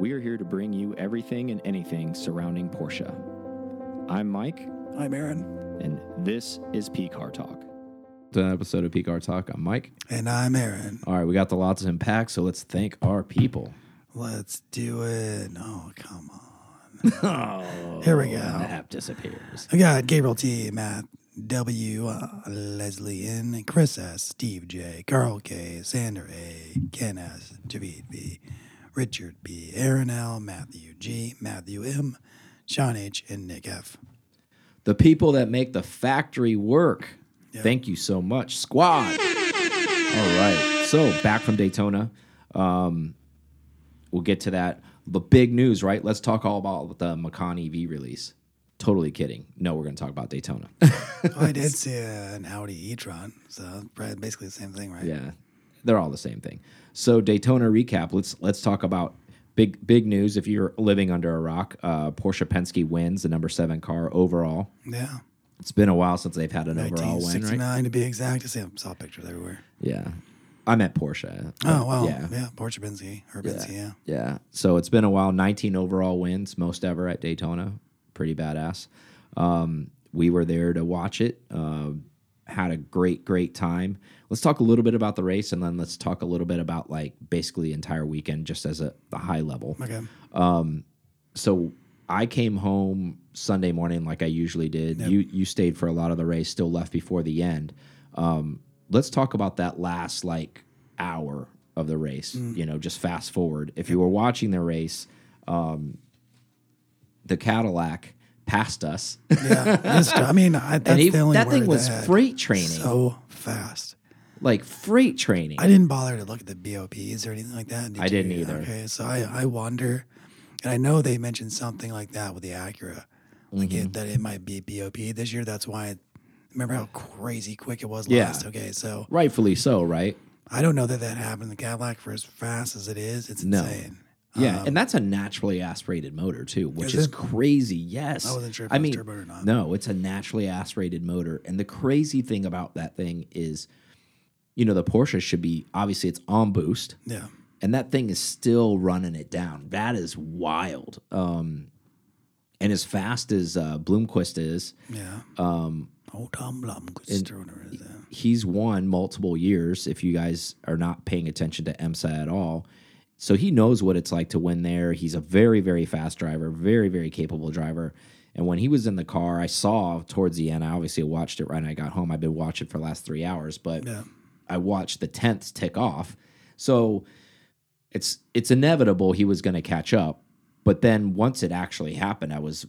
We are here to bring you everything and anything surrounding Porsche. I'm Mike, I'm Aaron. and this is P Car Talk. An episode of P Car Talk. I'm Mike. And I'm Aaron. All right, we got the lots in pack, so let's thank our people. Let's do it. Oh, come on. Oh, Here we go. The app disappears. I got Gabriel T, Matt W, uh, Leslie N, Chris S, Steve J, Carl K, Sander A, Ken S, Javid B, Richard B, Aaron L, Matthew G, Matthew M, Sean H, and Nick F. The people that make the factory work. Yeah. Thank you so much, squad. All right, so back from Daytona. Um, we'll get to that. The big news, right? Let's talk all about the Macan EV release. Totally kidding. No, we're going to talk about Daytona. Oh, I did see uh, an Audi e-tron, so basically the same thing, right? Yeah, they're all the same thing. So Daytona recap. Let's let's talk about big big news. If you're living under a rock, uh, Porsche Penske wins the number seven car overall. Yeah. It's been a while since they've had an overall win, right? 1969 to be exact. I see, saw pictures everywhere. Yeah, I meant Porsche. Oh, wow! yeah, yeah, Porsche Benzie, or Benzie, yeah. yeah. So it's been a while. 19 overall wins, most ever at Daytona. Pretty badass. Um, we were there to watch it. Uh, had a great, great time. Let's talk a little bit about the race, and then let's talk a little bit about like basically the entire weekend, just as a, a high level. Okay. So I came home Sunday morning like I usually did. You you stayed for a lot of the race, still left before the end. Um, let's talk about that last like hour of the race. You know, just fast forward. If you were watching the race, um, the Cadillac passed us, Yeah. I mean, I, that's he- the only that thing was freight training, so fast. Like freight training. I didn't bother to look at the BOPs or anything like that. did I didn't you? either. Okay, so I, I wonder, and I know they mentioned something like that with the Acura, like Mm-hmm. it, that it might be BOP this year. That's why. Remember how crazy quick it was Yeah. last? Okay, so Rightfully so, right? I don't know that that happened in the Cadillac for as fast as it is. It's No. insane. Yeah, and that's a naturally aspirated motor too, which Um, is is crazy. Yes, I wasn't sure if I mean, turbo or not. no, it's a naturally aspirated motor, and the crazy thing about that thing is, you know, the Porsche should be obviously it's on boost, Yeah, and that thing is still running it down. That is wild. Um, and as fast as uh, Blomqvist is, yeah. Um, oh, Tom Blomqvist or whatever it is. yeah. he's won multiple years. If you guys are not paying attention to IMSA at all, so he knows what it's like to win there. He's a very, very fast driver, very, very capable driver. And when he was in the car, I saw towards the end. I obviously watched it right when I got home. I've been watching for the last three hours, but Yeah. I watched the tenths tick off. So it's it's inevitable he was going to catch up. But then once it actually happened, I was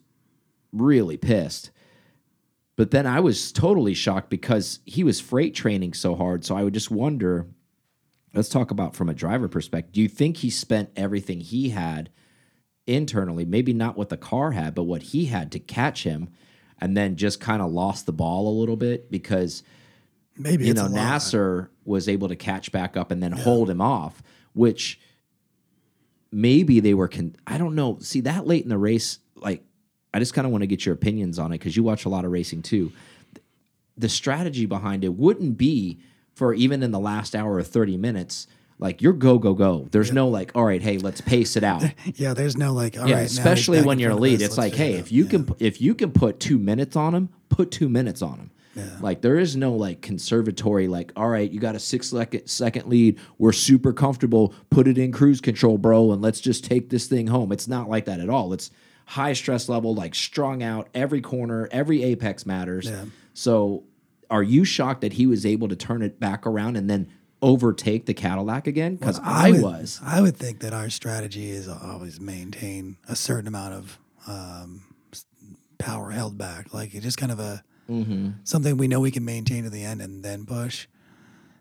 really pissed. But then I was totally shocked because he was freight training so hard. So I would just wonder. Let's talk about from a driver perspective. Do you think he spent everything he had internally, maybe not what the car had, but what he had to catch him, and then just kind of lost the ball a little bit because Maybe you it's know. Nasr was able to catch back up and then hold him off, which maybe they were. Con- I don't know. See that late in the race, like I just kind of want to get your opinions on it because you watch a lot of racing too. The strategy behind it wouldn't be for even in the last hour or thirty minutes. Like you're go go go. There's no like, all right, hey, let's pace it out. Yeah, there's no like. All yeah, right, especially when you're of lead, it's like, hey, it if you Yeah. can if you can put two minutes on him, put two minutes on him. Like there is no like conservatory, like, all right, you got a six second second lead. We're super comfortable. Put it in cruise control, bro, and let's just take this thing home. It's not like that at all. It's high stress level, like strung out. Every corner, every apex matters. Yeah. So, are you shocked that he was able to turn it back around and then overtake the Cadillac again? Because I, would, was. I would think that our strategy is always maintain a certain amount of um, power held back, like it's just kind of a Mm-hmm. something we know we can maintain to the end and then push.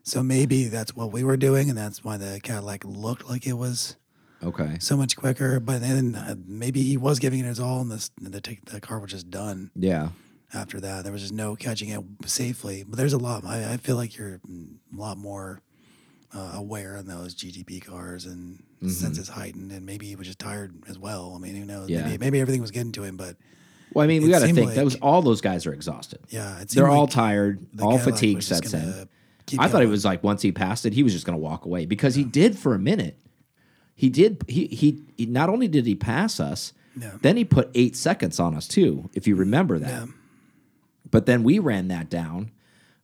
So maybe that's what we were doing, and that's why the Cadillac looked like it was Okay. so much quicker. But then uh, maybe he was giving it his all, and this, the the car was just done Yeah. after that. There was just no catching it safely. But there's a lot. I, I feel like you're a lot more uh, aware in those GTP cars and senses heightened, and maybe he was just tired as well. I mean, who knows? Yeah. Maybe, maybe everything was getting to him, but Well, I mean, we got to think that was all those guys are exhausted. yeah, They're all tired. the All fatigue sets in. I thought it was like once he passed it, he was just going to walk away because he did for a minute. he did. He, he he not only did he pass us, Yeah. then he put eight seconds on us too. If you remember that. Yeah. But then we ran that down.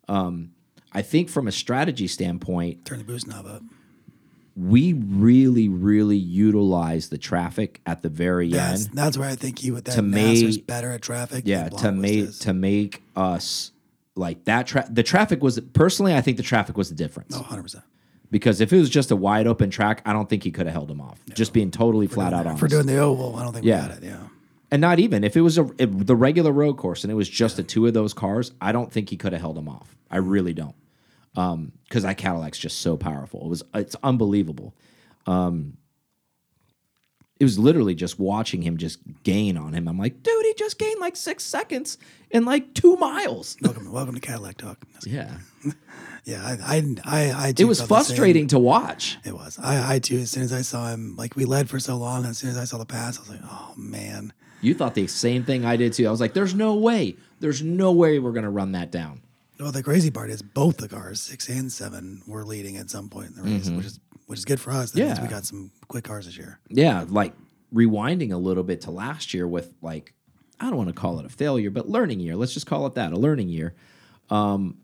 Um, I think from a strategy standpoint, Turn the boost knob up. We really, really utilize the traffic at the very That's end. that's where I think he would that To make- better at traffic. Yeah, to make to make us like that. Tra- the traffic was personally, I think the traffic was the difference. Oh, 100 percent. Because if it was just a wide open track, I don't think he could have held him off. Just being totally flat out honest. For doing the oval, I don't think Yeah. we got it. Yeah. and not even if it was a if the regular road course and it was just the two of those cars, I don't think he could have held him off. I mm-hmm. really don't. Um, because that Cadillac's just so powerful. It was it's unbelievable. Um, it was literally just watching him just gain on him. I'm like, dude, he just gained like six seconds in like two miles. Welcome, welcome to Cadillac Talk. Yeah, Yeah, I, I, I, I it was felt the same. frustrating to watch. It was. I, I too. As soon as I saw him, like we led for so long, and as soon as I saw the pass, I was like, oh man. You thought the same thing I did too. I was like, there's no way, there's no way we're gonna run that down. Well, the crazy part is both the cars, six and seven, were leading at some point in the race, which is which is good for us. That means Mm-hmm. Yeah. we got some quick cars this year. yeah, like rewinding a little bit to last year with like I don't want to call it a failure, but learning year. Let's just call it that, a learning year. Um,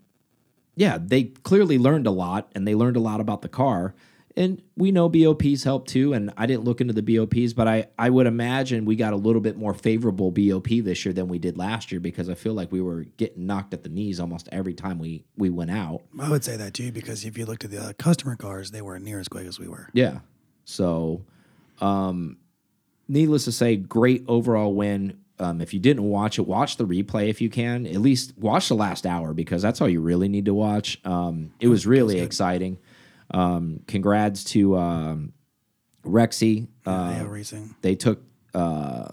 yeah, they clearly learned a lot, and they learned a lot about the car. And we know BOPs help too. And I didn't look into the BOPs, but I I would imagine we got a little bit more favorable BOP this year than we did last year because I feel like we were getting knocked at the knees almost every time we we went out. I would say that too because if you looked at the uh, customer cars, they weren't near as quick as we were. Yeah. So, um, needless to say, great overall win. Um, if you didn't watch it, watch the replay if you can. At least watch the last hour because that's all you really need to watch. Um, it was really exciting. Um, congrats to um, Rexy. Uh, yeah, racing. they took uh,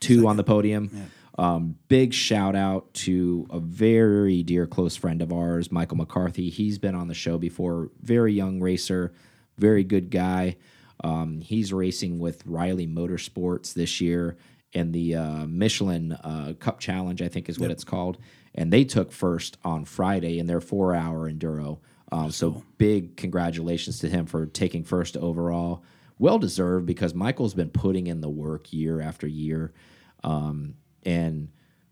two on the podium. Um, big shout out to a very dear close friend of ours, Michael McCarthy. He's been on the show before. Very young racer, very good guy. Um, he's racing with Riley Motorsports this year in the uh, Michelin uh, Cup Challenge, I think is what it's called. And they took first on Friday in their four hour enduro. Um, so big congratulations to him for taking first overall. Well deserved because Michael's been putting in the work year after year. Um, and,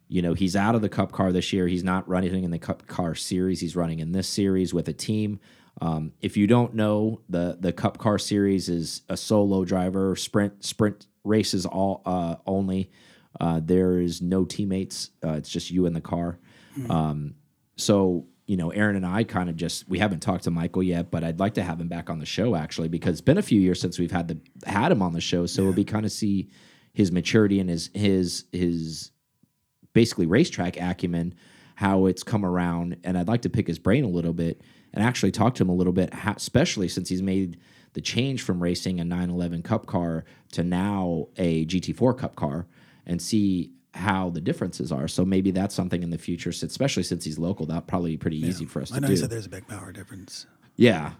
you know, he's out of the Cup car this year. He's not running in the Cup car series. He's running in this series with a team. Um, if you don't know, the the Cup car series is a solo driver sprint sprint races all uh, only. Uh, there is no teammates. Uh, it's just you in the car. Um, so you know, Aaron and I kind of just we haven't talked to Michael yet, but I'd like to have him back on the show actually because it's been a few years since we've had the had him on the show. So it'll be kind of see his maturity and his his his basically racetrack acumen, how it's come around, and I'd like to pick his brain a little bit and actually talk to him a little bit, especially since he's made the change from racing a 911 Cup car to now a GT4 Cup car, and see how the differences are. So maybe that's something in the future, especially since he's local. That'll probably be pretty easy for us to do. I know you said there's a big power difference. Yeah.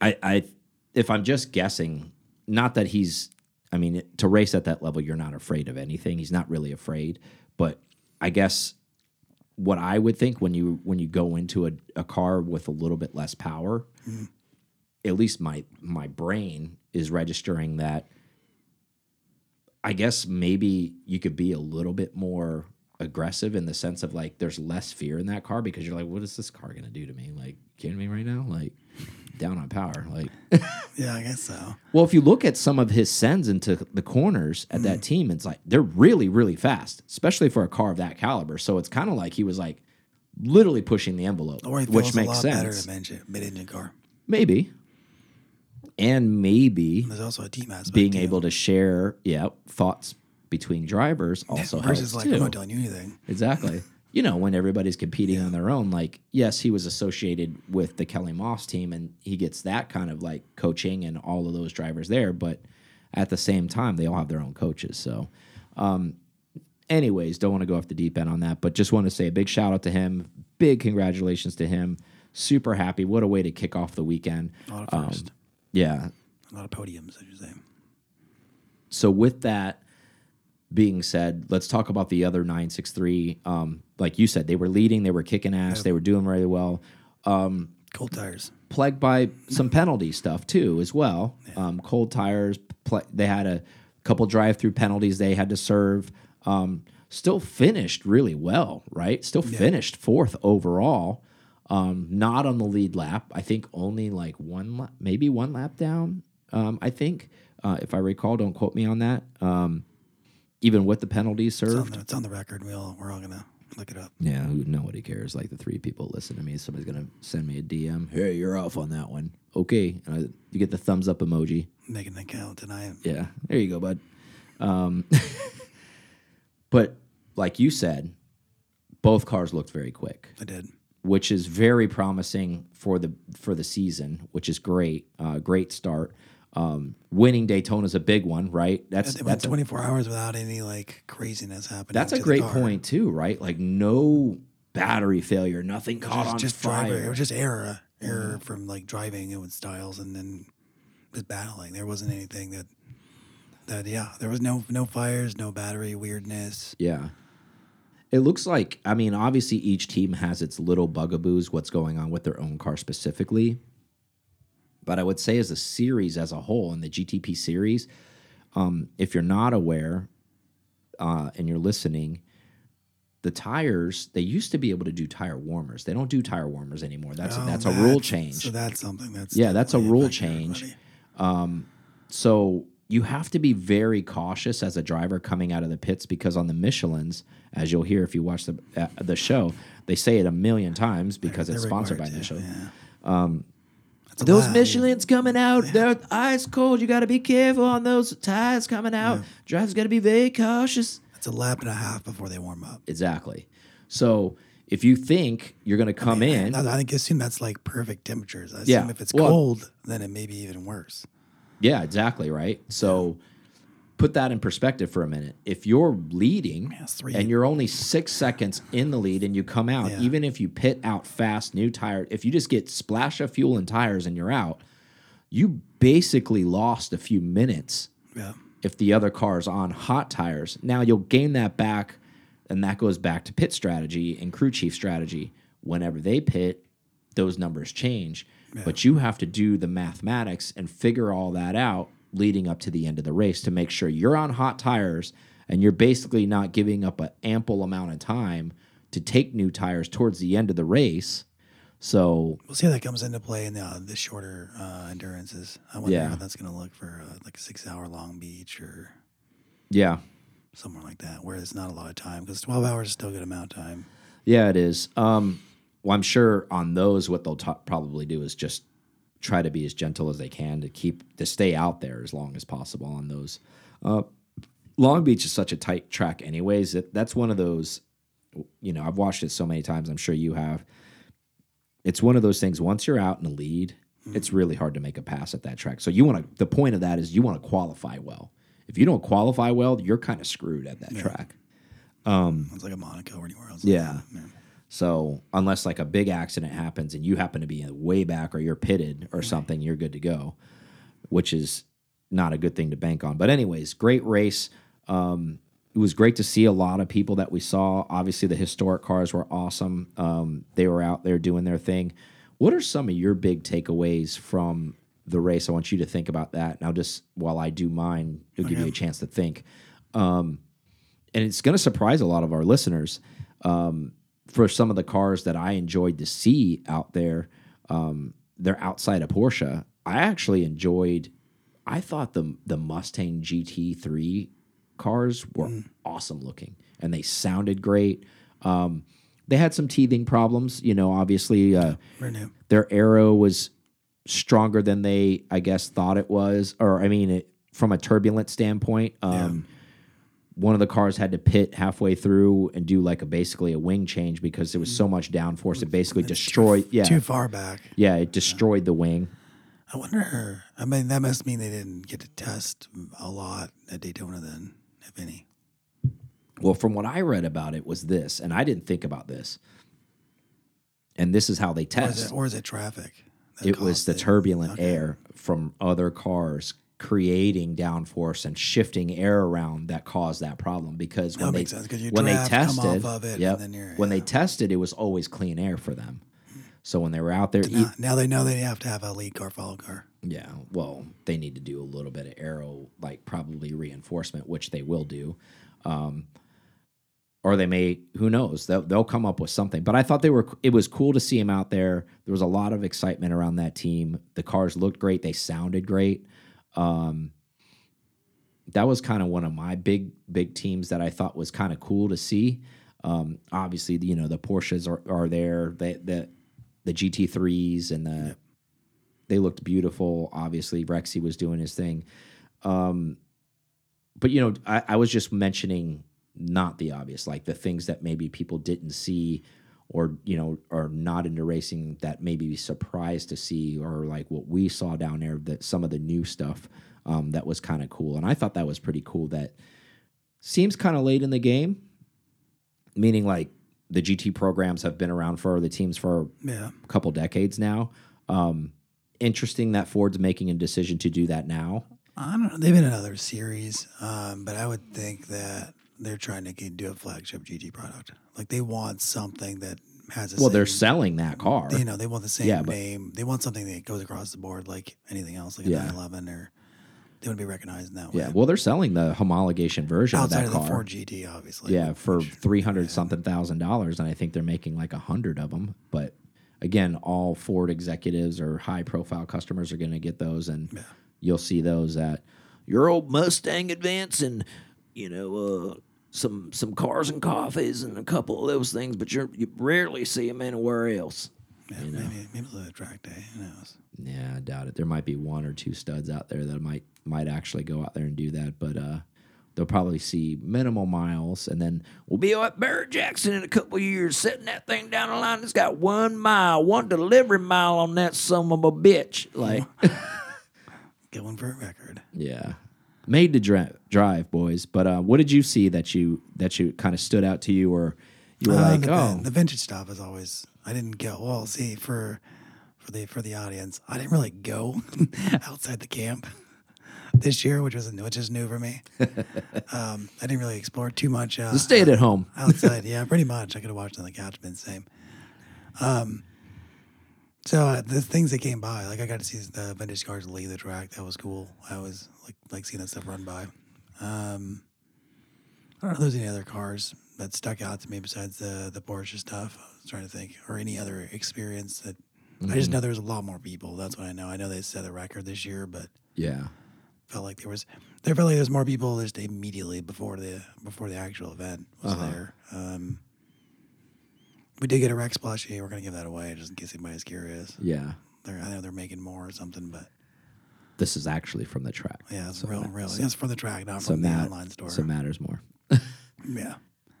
I I if I'm just guessing, not that he's I mean, to race at that level, you're not afraid of anything. He's not really afraid. But I guess what I would think when you when you go into a, a car with a little bit less power, mm-hmm. at least my my brain is registering that I guess maybe you could be a little bit more aggressive in the sense of like there's less fear in that car because you're like, what is this car gonna do to me? Like, kidding me right now? Like, down on power. Like, Yeah, I guess so. well, if you look at some of his sends into the corners at Mm. that team, it's like they're really, really fast, especially for a car of that caliber. So it's kind of like he was like literally pushing the envelope, Or he which makes a lot sense. better mid-engine car. Maybe, and maybe There's also a team aspect. being too. able to share, yeah, thoughts between drivers also versus helps like too. I'm not telling you anything. Exactly. you know, when everybody's competing on their own, like, yes, he was associated with the Kelly Moss team and he gets that kind of like coaching and all of those drivers there. But at the same time, they all have their own coaches. So, um, anyways, don't want to go off the deep end on that, but just want to say a big shout out to him. Big congratulations to him. Super happy. What a way to kick off the weekend. Um, yeah. a lot of podiums, I should say. So with that being said, let's talk about the other 963. Um, like you said, they were leading, they were kicking ass, they were doing really well. Um, Cold tires. plagued by some penalty stuff too, as well. Um, cold tires. Pl they had a couple drive-through penalties they had to serve. Um, still finished really well, right? Still finished fourth overall. Um, not on the lead lap. I think only like one, lap, maybe one lap down. Um, I think, uh, if I recall, don't quote me on that. Um, even with the penalties It's on, served. the, it's on the record. We all, we're all gonna look it up. Yeah, nobody cares. Like the three people listen to me, somebody's gonna send me a DM. Hey, you're off on that one. Okay, and I, you get the thumbs up emoji. Making an account tonight. Yeah, there you go, bud. Um, but like you said, both cars looked very quick, I did. Which is very promising for the for the season, which is great. Uh, great start. Um, winning Daytona is a big one, right? That's They that's a, 24 hours without any like craziness happening. that's a great point too, right? Like no battery failure, nothing caught Just, on just fire. driver. It was just error, error from like driving it with Styles and then just battling. There wasn't anything that that yeah. There was no no fires, no battery weirdness. Yeah. It looks like, I mean, obviously each team has its little bugaboos, what's going on with their own car specifically. But I would say, as a series as a whole, in the GTP series, um, if you're not aware uh, and you're listening, the tires, they used to be able to do tire warmers. They don't do tire warmers anymore. That's, Oh, that's a rule change. So that's something that's Yeah, that's a rule change. everybody. So you have to be very cautious as a driver coming out of the pits because on the Michelin's, as you'll hear if you watch the uh, the show, they say it a million times because it's They're sponsored by Michelin. Yeah. A Those lot. Michelin's coming out, they're ice cold. You got to be careful on those tires coming out. Drivers got to be very cautious. It's a lap and a half before they warm up. Exactly. So if you think you're going to come in, I, I think assume that's like perfect temperatures. I assume Yeah, if it's well- cold, then it may be even worse. Yeah, exactly, right? So put that in perspective for a minute. If you're leading it's three- and you're only six seconds in the lead and you come out, Yeah. even if you pit out fast, new tire, if you just get splash of fuel and tires and you're out, you basically lost a few minutes Yeah. if the other car's on hot tires. Now you'll gain that back, and that goes back to pit strategy and crew chief strategy. Whenever they pit, those numbers change. But you have to do the mathematics and figure all that out leading up to the end of the race to make sure you're on hot tires and you're basically not giving up an ample amount of time to take new tires towards the end of the race. So We'll see how that comes into play in the, uh, the shorter uh, endurances. I wonder Yeah. how that's going to look for uh, like a six hour long beach or yeah, somewhere like that, where there's not a lot of time because 12 hours is still a good amount of time. Yeah, it is. Um, well, I'm sure on those, what they'll probably do is just try to be as gentle as they can to keep to stay out there as long as possible on those. Uh, Long Beach is such a tight track, anyways. It, that's one of those. You know, I've watched it so many times. I'm sure you have. It's one of those things. Once you're out in the lead, it's really hard to make a pass at that track. So you want to. The point of that is you want to qualify well. If you don't qualify well, you're kind of screwed at that track. It's like a Monaco or anywhere else. Yeah. So unless like a big accident happens and you happen to be way back or you're pitted or something, you're good to go, which is not a good thing to bank on. But anyways, great race. Um, it was great to see a lot of people that we saw. Obviously, the historic cars were awesome. Um, they were out there doing their thing. What are some of your big takeaways from the race? I want you to think about that. Now, just while I do mine, it'll give you a chance to think and it's going to surprise a lot of our listeners. Um, for some of the cars that I enjoyed to see out there, um, they're outside of Porsche. I actually enjoyed. I thought the the Mustang GT3 cars were awesome looking, and they sounded great. Um, they had some teething problems, you know. Obviously, uh, their aero was stronger than they, I guess, thought it was, or I mean, it, from a turbulent standpoint. Um, One of the cars had to pit halfway through and do like a basically a wing change because there was so much downforce. It basically destroyed. Yeah, Too far back. yeah, it destroyed the wing. I wonder. I mean, that must mean they didn't get to test a lot at Daytona then, if any. Well, from what I read about it was this, and I didn't think about this. And this is how they Or is test. it, or is it traffic? it was the it? turbulent Okay. air from other cars creating downforce and shifting air around that caused that problem because when they sense, when they tested of it, and yep, then you're- when they tested it was always clean air for them So when they were out there, Now, now they know they have to have a lead car, follow car. yeah, well, they need to do a little bit of aero, like probably reinforcement, which they will do. Um, or they may, who knows? They'll, they'll come up with something. But I thought they were. It was cool to see him out there. There was a lot of excitement around that team. The cars looked great. They sounded great. Um, that was kind of one of my big big teams that I thought was kind of cool to see. Um, obviously, you know the Porsches are, are there. The the the GT threes and the they looked beautiful. Obviously, Rexy was doing his thing. Um, but you know, I, I was just mentioning not the obvious, like the things that maybe people didn't see, or you know, are not into racing that maybe be surprised to see, or like what we saw down there. That some of the new stuff um, that was kind of cool, and I thought that was pretty cool. That seems kind of late in the game, meaning like the GT programs have been around for the teams for Yeah. a couple decades now. Um, interesting that Ford's making a decision to do that now. I don't know. They've been in other series, um, but I would think that they're trying to get, do a flagship GT product. Like they want something that has a Well, they're selling that car. you know they want the same Yeah, but- name. They want something that goes across the board like anything else, like a Yeah. 911 or they want to be recognized in that way. Yeah, well, they're selling the homologation version outside of of that the car. Ford GT, obviously. yeah, for three hundred something thousand dollars, and I think they're making like a hundred of them. But again, all Ford executives or high profile customers are going to get those, and Yeah. you'll see those at your old Mustang Advance and you know uh, some some cars and coffees and a couple of those things. But you're, you rarely see them anywhere else. yeah, maybe maybe it's a track day. Who knows? Yeah, I doubt it. There might be one or two studs out there that might might actually go out there and do that, but uh, they'll probably see minimal miles, and then we'll be at Barrett Jackson in a couple of years, setting that thing down the line. It's got one mile, one delivery mile on that son of a bitch. Like, Get one for a record. yeah, made to dri- drive, boys. But uh, what did you see that you that you kind of stood out to you, or you were Uh, like, the, oh, the vintage stuff is always. I didn't go. Well, see for for the for the audience, I didn't really go outside the camp this year, which was which is new for me. um, I didn't really explore too much. Uh, just stayed at home. outside. yeah, pretty much. I could have watched on the couch, been the same. Um, so uh, the things that came by, like I got to see the vintage cars leave the track. That was cool. I was like like seeing that stuff run by. Um, I don't know if there's any other cars that stuck out to me besides the the Porsche stuff. I was trying to think, or any other experience that. I just know there was a lot more people. That's what I know. I know they set a record this year, but Yeah, felt like there was there felt like there was more people just immediately before the before the actual event was Uh-huh. there. Um, we did get a Rex plushie. We're gonna give that away just in case anybody's curious. yeah. They're, I know they're making more or something, but This is actually from the track. yeah, it's So real, that- real. so- It's from the track, not so from the online store. so it matters more. yeah.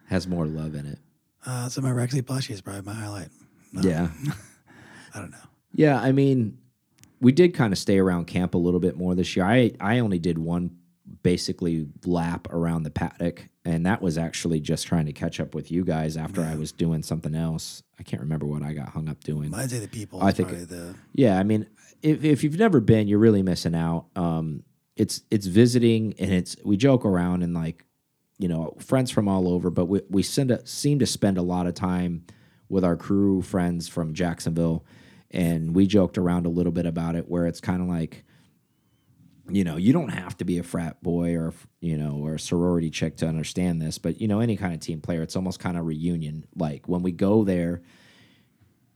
Has more love in it. Uh, so my Rexy plushie is probably my highlight. No, Yeah. I don't know. Yeah, I mean, we did kind of stay around camp a little bit more this year. I I only did one basically lap around the paddock, and that was actually just trying to catch up with you guys after I was doing something else. I can't remember what I got hung up doing. Say the people. I think the Yeah, I mean, if if you've never been, you're really missing out. Um, it's it's visiting, and it's we joke around and like, you know, friends from all over, but we we send a, seem to spend a lot of time with our crew friends from Jacksonville, and we joked around a little bit about it, where it's kind of like. You know, you don't have to be a frat boy or you know or a sorority chick to understand this, but you know any kind of team player, it's almost kind of reunion. Like when we go there,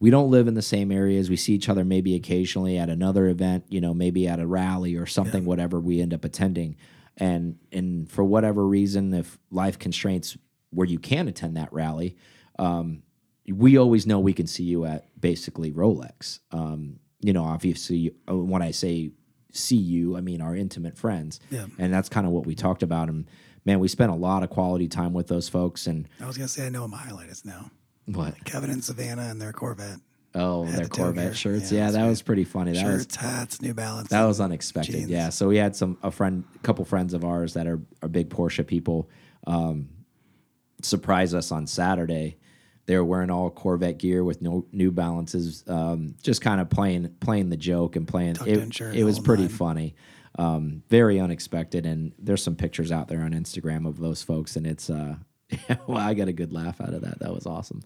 we don't live in the same areas. We see each other maybe occasionally at another event, you know, maybe at a rally or something, whatever we end up attending. And and for whatever reason, if life constraints where you can attend that rally, um, we always know we can see you at basically Rolex. Um, you know, obviously, uh, when I say see you, I mean our intimate friends. Yeah. And that's kind of what we talked about. And man, we spent a lot of quality time with those folks. And I was gonna say I know what my highlight is now. what? Kevin and Savannah and their Corvette Oh, their the Corvette shirts. Yeah, Yeah, that right. was pretty funny. That was shirts, hats, New Balance. that was unexpected. jeans. Yeah. So we had some a friend, a couple friends of ours that are are big Porsche people, um, surprise us on Saturday. They were wearing all Corvette gear with no New Balances, um, just kind of playing playing the joke and playing. Tucked It, shirt, it was pretty nine. funny, um, very unexpected. And there's some pictures out there on Instagram of those folks, and it's uh, well, I got a good laugh out of that. That was awesome.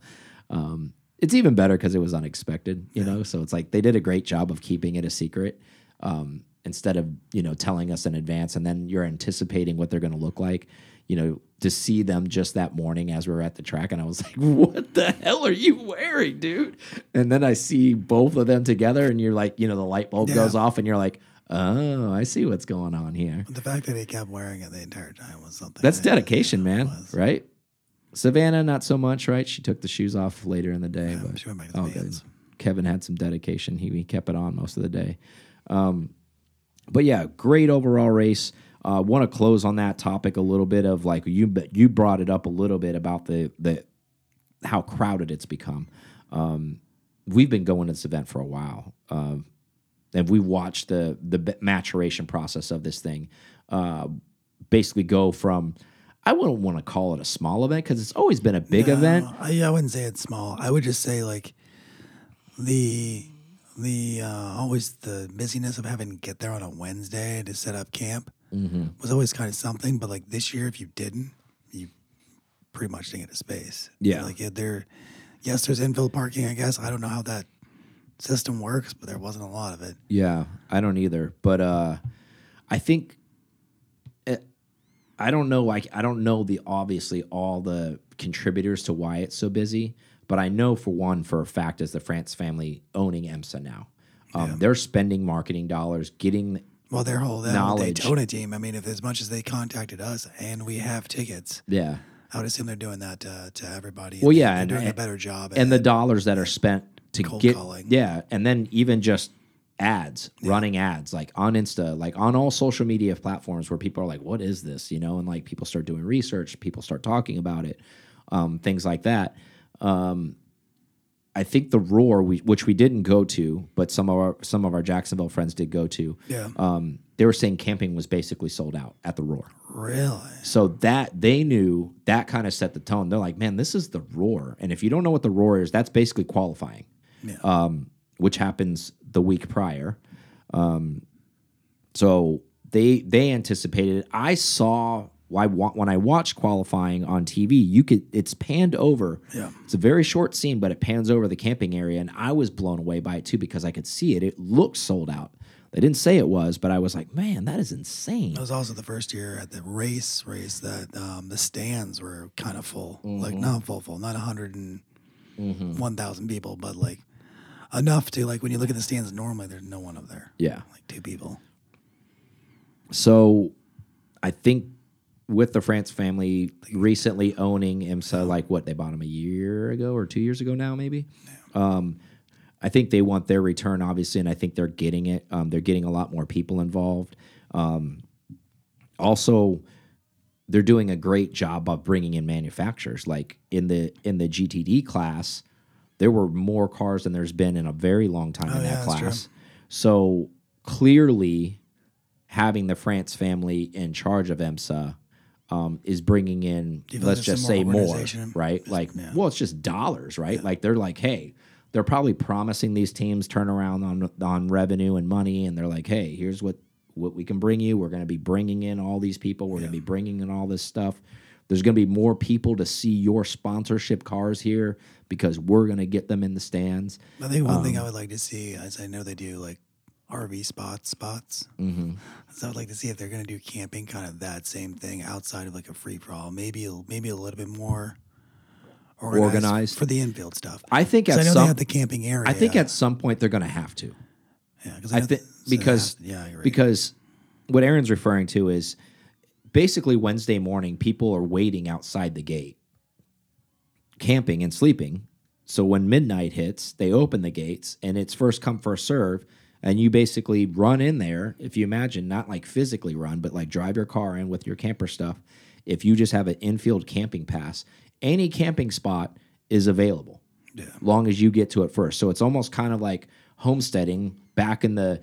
Um, it's even better because it was unexpected, you know. So it's like they did a great job of keeping it a secret um, instead of you know telling us in advance, and then you're anticipating what they're going to look like. You know, to see them just that morning as we were at the track, and I was like, "What the hell are you wearing, dude?" And then I see both of them together, and you're like, you know, the light bulb Yeah. goes off, and you're like, "Oh, I see what's going on here." The fact that he kept wearing it the entire time was something. That's that- dedication, man. Right? Savannah, not so much, right? She took the shoes off later in the day, Yeah, but she went back to the oh, good. Kevin had some dedication. He, he kept it on most of the day. Um, but yeah, great overall race. Uh, Want to close on that topic a little bit of like you you brought it up a little bit about the the how crowded it's become. Um, we've been going to this event for a while, um, and we watched the the maturation process of this thing. Uh, basically, go from I wouldn't want to call it a small event because it's always been a big No, event. I, I wouldn't say it's small. I would just say like the the uh, always the busyness of having to get there on a Wednesday to set up camp Mm-hmm. was always kind of something. But like this year, if you didn't, you pretty much didn't get a space. Yeah. like yeah, there. Yes, there's infill parking. I guess I don't know how that system works, but there wasn't a lot of it. Yeah, I don't either. But uh, I think it, I don't know. Like I don't know the obviously all the contributors to why it's so busy. But I know for one, for a fact, is the France family owning IMSA now. Um, They're spending marketing dollars, getting Well, their whole that whole Knowledge. Daytona team. I mean, if as much as they contacted us and we have tickets, yeah, I would assume they're doing that uh, to everybody. Well, yeah, they're and- doing a better job. and the at- dollars that are spent to Cold get calling. yeah, and then even just ads, running ads like on Insta, like on all social media platforms where people are like, "What is this?" You know, and like people start doing research, people start talking about it, um, things like that. Um, I think the roar, we, which we didn't go to, but some of our some of our Jacksonville friends did go to. Yeah. Um, they were saying camping was basically sold out at the roar. really. So that they knew that kind of set the tone. They're like, man, this is the roar. And if you don't know what the roar is, that's basically qualifying, Yeah. um, which happens the week prior. Um, so they they anticipated. I saw why when I watch qualifying on TV, you could it's panned over. Yeah. It's a very short scene, but it pans over the camping area, and I was blown away by it too because I could see it. It looked sold out. They didn't say it was, but I was like, man, that is insane. It was also the first year at the race race that um, the stands were kind of full, like Mm-hmm. not full, full, not a hundred and one thousand people, but like enough to like when you look at the stands normally, there's no one up there, Yeah. like two people. So I think with the France family recently owning IMSA, like what they bought him a year ago or two years ago now, maybe. Um, I think they want their return, obviously, and I think they're getting it. Um, they're getting a lot more people involved. Um, also, they're doing a great job of bringing in manufacturers. Like in the in the GTD class, there were more cars than there's been in a very long time in Oh, yeah, that true. class. So clearly, having the France family in charge of IMSA um, is bringing in, feel let's just say more right? Like, yeah. well, it's just dollars, right? Like they're like, hey, they're probably promising these teams turnaround on on revenue and money, and they're like, hey, here's what what we can bring you. We're going to be bringing in all these people. We're going to be bringing in all this stuff. There's going to be more people to see your sponsorship cars here because we're going to get them in the stands. I think one Um, thing I would like to see, as I know they do like RV spots, spots. Mm-hmm. So I'd like to see if they're going to do camping, kind of that same thing outside of like a free for all. Maybe a- maybe a little bit more organized, Organized. for the infield stuff. I think at I know some they have the camping area. I think at some point they're going to have to. yeah, I know think so because have- yeah, right. because what Aaron's referring to is basically Wednesday morning people are waiting outside the gate, camping and sleeping. So when midnight hits, they open the gates and it's first come first serve, and you basically run in there. If you imagine, not like physically run, but like drive your car in with your camper stuff. If you just have an infield camping pass, any camping spot is available yeah. long as you get to it first. So it's almost kind of like homesteading back in the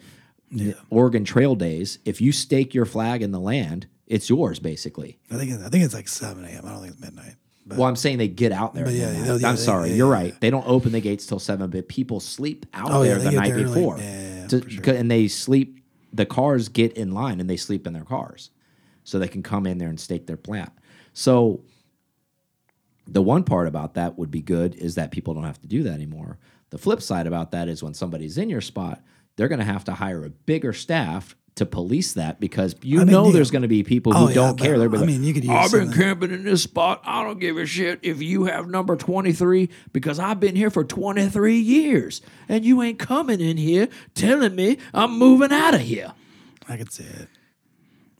Oregon Trail days. If you stake your flag in the land, it's yours basically. I think it's, I think it's like seven a.m. I don't think it's midnight. But Well, I'm saying they get out there. But yeah, yeah, yeah, I'm sorry, yeah, you're yeah, right. They don't open the gates till seven, but people sleep out Oh, there the night there before. Yeah, yeah, To- sure. And they sleep. The cars get in line and they sleep in their cars, so they can come in there and stake their plant. So the one part about that would be good is that people don't have to do that anymore. The flip side about that is when somebody's in your spot, they're going to have to hire a bigger staff to police that because you I mean, know yeah. there's going to be people who Oh, don't but, care. They're I like, mean, you could use I've been camping in this spot. I don't give a shit if you have number 23 because I've been here for 23 years and you ain't coming in here telling me I'm moving out of here. I could see it.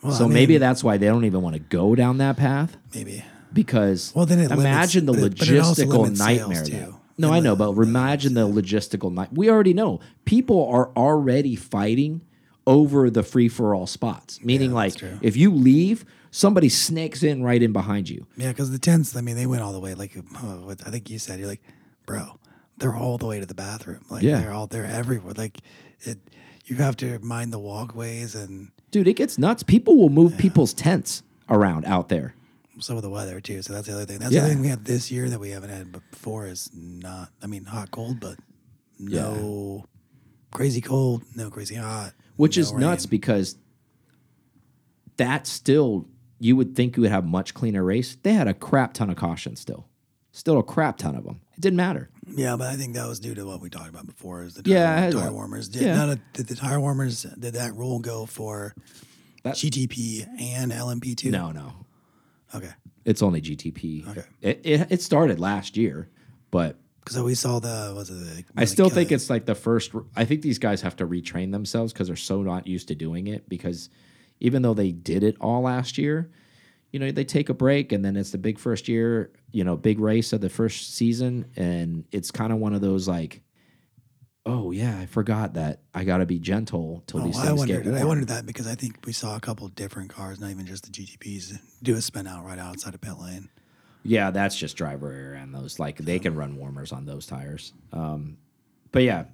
Well, so I mean, maybe that's why they don't even want to go down that path maybe. because Well, then imagine limits- the but it- it logistical nightmare. too. No, I know, but imagine the logistical night. We already know people are already fighting over the free for all spots. Meaning, Yeah, like, if you leave, somebody snakes in right in behind you. Yeah, because the tents. I mean, they went all the way. Like uh, what I think you said, you're like, bro, they're all the way to the bathroom. Like Yeah. they're all they're everywhere. Like it, you have to mind the walkways and Dude, it gets nuts. People will move people's tents around out there. some of the weather too. So that's the other thing. That's Yeah. the thing we had this year that we haven't had before. Is not. I mean, hot cold, but no crazy cold, no crazy hot, which no is nuts because that still you would think you would have much cleaner race. They had a crap ton of caution still, still a crap ton of them. It didn't matter. Yeah, but I think that was due to what we talked about before. Is the tire, Yeah, tire warmers? Did, yeah. of, did the tire warmers? Did that rule go for That- GTP and LMP two? No, no, Okay. it's only GTP. Okay. It, it it started last year, but Because we saw the was it? I still think it's like the first. I think these guys have to retrain themselves because they're so not used to doing it. Because even though they did it all last year, you know, they take a break and then it's the big first year, you know, big race of the first season, and it's kind of one of those like, oh yeah, I forgot that I got to be gentle till Oh, these I things wondered. get warm. I wondered that because I think we saw a couple different cars, not even just the GTPs, do a spin out right outside of pit lane. Yeah, that's just driver error on those. Like they can run warmers on those tires. Um, but yeah,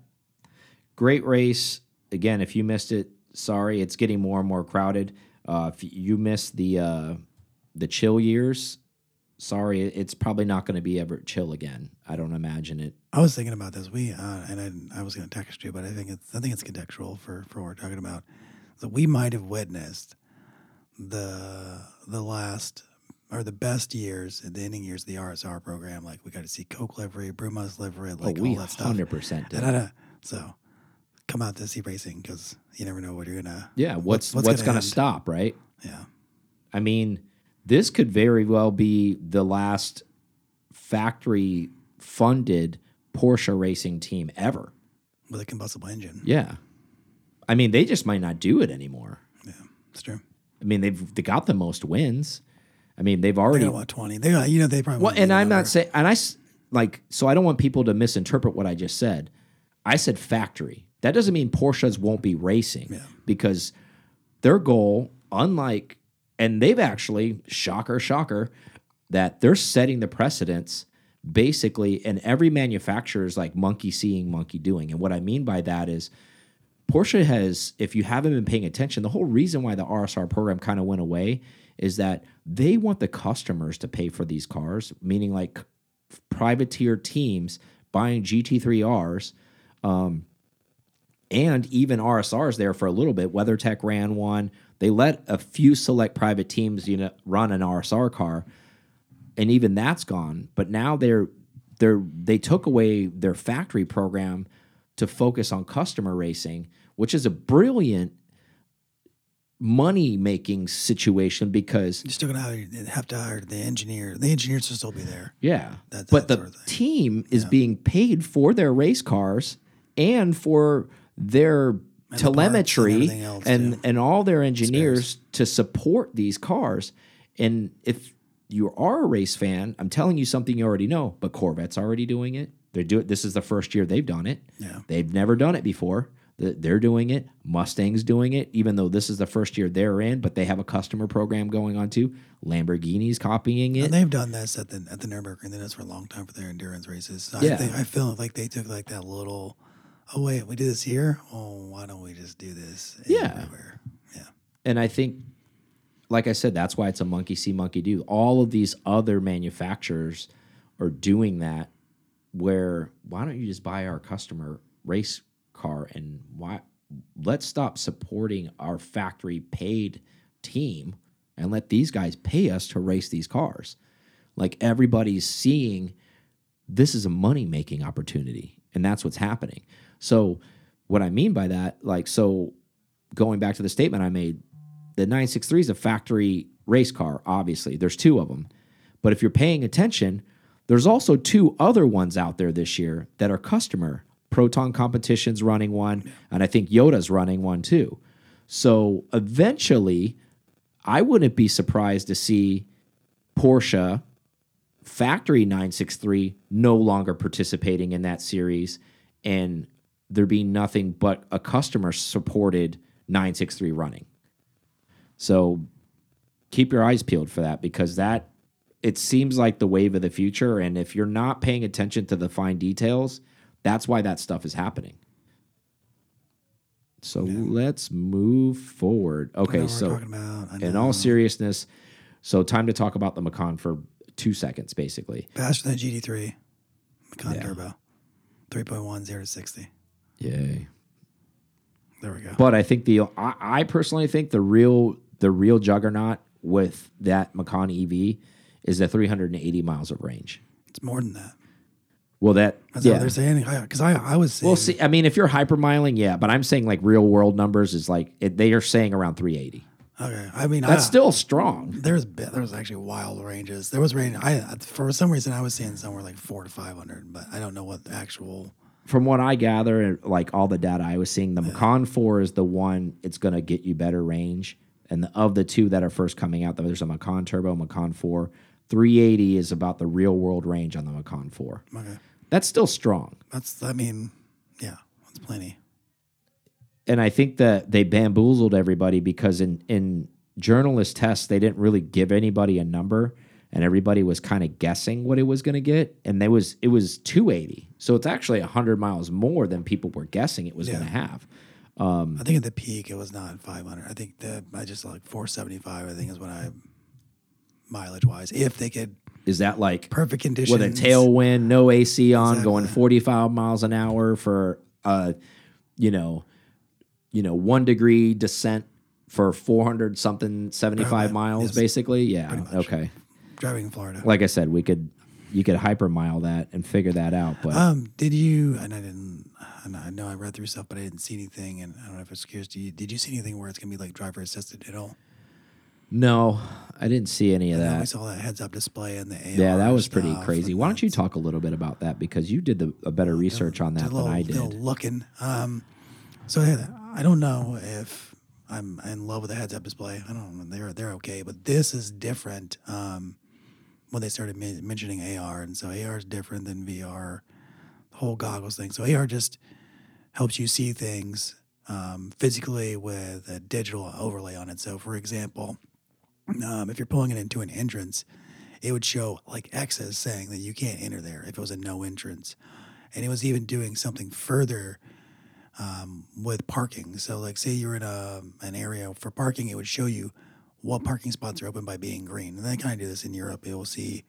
great race. Again, if you missed it, sorry. It's getting more and more crowded. Uh, if you missed the uh, the chill years, sorry. It's probably not going to be ever chill again. I don't imagine it. I was thinking about this. We uh, and I, I was going to text you, but I think it's I think it's contextual for for what we're talking about. So we might have witnessed the the last or the best years, in the ending years of the RSR program. Like we got to see Coke livery, Brumos livery, oh, like oh, we all that stuff. hundred percent did. And I don't- so come out to see racing because you never know what you're gonna. Yeah, what's what's what's, gonna going to stop, right? Yeah. I mean, this could very well be the last factory funded Porsche racing team ever. With a combustible engine. Yeah. I mean, they just might not do it anymore. Yeah, it's true. I mean, they've they got the most wins. I mean, they've They already got what twenty? They got you know they probably. well, and I'm not saying, and I like, so I don't want people to misinterpret what I just said. I said factory. That doesn't mean Porsches won't be racing Yeah. because their goal, unlike, and they've actually, shocker, shocker, that they're setting the precedence basically, and every manufacturer is like monkey seeing, monkey doing. And what I mean by that is, Porsche has, if you haven't been paying attention, the whole reason why the RSR program kind of went away is that they want the customers to pay for these cars, meaning like privateer teams buying GT3Rs um, and even RSRs there for a little bit. WeatherTech ran one. They let a few select private teams, you know, run an RSR car, and even that's gone. But now they're they're they took away their factory program to focus on customer racing, which is a brilliant money making situation because You're still gonna hire, have to hire the engineer. The engineers will still be there. yeah, That- but the sort of team is being paid for their race cars and for their and telemetry else, and too. and all their engineers to support these cars. And if you are a race fan, I'm telling you something you already know. But Corvette's already doing it. They're doing. This is the first year they've done it. Yeah. They've never done it before. Th- They're doing it. Mustang's doing it, even though this is the first year they're in, but they have a customer program going on too. Lamborghini's copying it. And they've done this at the at the Nurburgring. They did this for a long time for their endurance races. So Yeah. I think I feel like they took like that little. Oh wait, we do this here. Oh, why don't we just do this? Yeah. everywhere? Yeah. And I think, like I said, that's why it's a monkey see, monkey do. All of these other manufacturers are doing that. Where why don't you just buy our customer race car and why? Let's stop supporting our factory paid team and let these guys pay us to race these cars. Like everybody's seeing this is a money making opportunity, and that's what's happening. So, what I mean by that, like, so going back to the statement I made, the 963 is a factory race car, obviously. There's two of them. But if you're paying attention, there's also two other ones out there this year that are customer. Proton Competition's running one, and I think Yoda's running one too. So eventually, I wouldn't be surprised to see Porsche factory 963 no longer participating in that series and there being nothing but a customer supported 963 running. So keep your eyes peeled for that because that it seems like the wave of the future and if you're not paying attention to the fine details, that's why that stuff is happening. So let's move forward. Okay, so talking about. I in all seriousness, so time to talk about the Macan for two seconds, basically. faster than GT3, Macan Yeah. Turbo, 3.1 0 to 60. Yay! There we go. But I think the I, I personally think the real the real juggernaut with that Macan EV is the 380 miles of range. It's more than that. Well, that That's yeah. what they're saying. Because I, I was saying, Well, see, I mean, if you're hypermiling, yeah, but I'm saying like real world numbers is like it, they are saying around 380. okay. I mean, That's I, still strong. there's bi- there was actually wild ranges. There was range. I for some reason I was seeing somewhere like four to 500, but I don't know what the actual. From what I gather, like all the data I was seeing, the Macan 4 is the one it's going to get you better range. And the, of the two that are first coming out, there's a Macan Turbo, Macan 4. 380 is about the real world range on the Macan 4. Okay, That's still strong. that's I mean, yeah, that's plenty. and I think that they bamboozled everybody because in in journalist tests they didn't really give anybody a number and everybody was kind of guessing what it was going to get and there was it was 280 so it's actually 100 miles more than people were guessing it was going to have I think at the peak it was not 500. I think the I just like 475. I think is what I mileage wise. If they could is that like perfect conditions with a tailwind no AC on going 45 miles an hour for uh you know you know 1 degree descent for 400 something 75 Right, miles yes. basically yeah okay driving in Florida. like I said, we could you could hypermile that and figure that out. But Um, did you? And I didn't. And I know I read through stuff, but I didn't see anything. And I don't know if it's curious. Do you, did you see anything where it's gonna be like driver assisted at all? No, I didn't see any of And then we saw that heads up display in the AR Yeah, that was pretty crazy. Why don't you talk a little bit about that because you did the, a better research on that little, than I did. looking. Um, so yeah, I don't know if I'm in love with the heads up display. I don't know. They're they're okay, but this is different. Um, when they started mentioning AR, and so AR is different than VR, the whole goggles thing. So AR just helps you see things um, physically with a digital overlay on it. So, for example, um, if you're pulling it into an entrance, it would show like X's saying that you can't enter there if it was a no entrance. And it was even doing something further um, with parking. So, like, say you're in a an area for parking, it would show you what parking spots are open by being green. And they kind of do this in Europe. You'll see,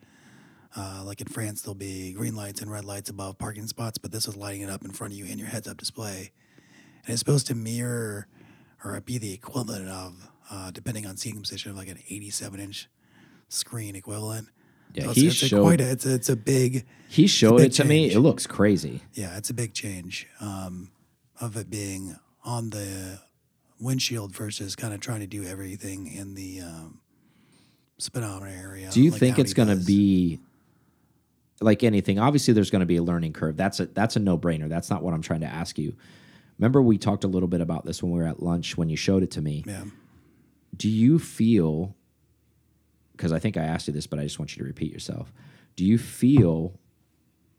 uh, like in France, there'll be green lights and red lights above parking spots, but this is lighting it up in front of you in your heads up display. And it's supposed to mirror or be the equivalent of, uh, depending on seating position, of like an 87 inch screen equivalent. Yeah, So he it's, it's showed- quite a, it's a, it's a big He showed big it to me. It looks crazy. yeah, it's a big change um, of it being on the windshield versus kind of trying to do everything in the um, speedometer area. Do you like think it's going to be like anything? Obviously, there's going to be a learning curve. That's a that's a no brainer. That's not what I'm trying to ask you. Remember, we talked a little bit about this when we were at lunch when you showed it to me. Yeah. Do you feel because i think i asked you this but i just want you to repeat yourself. Do you feel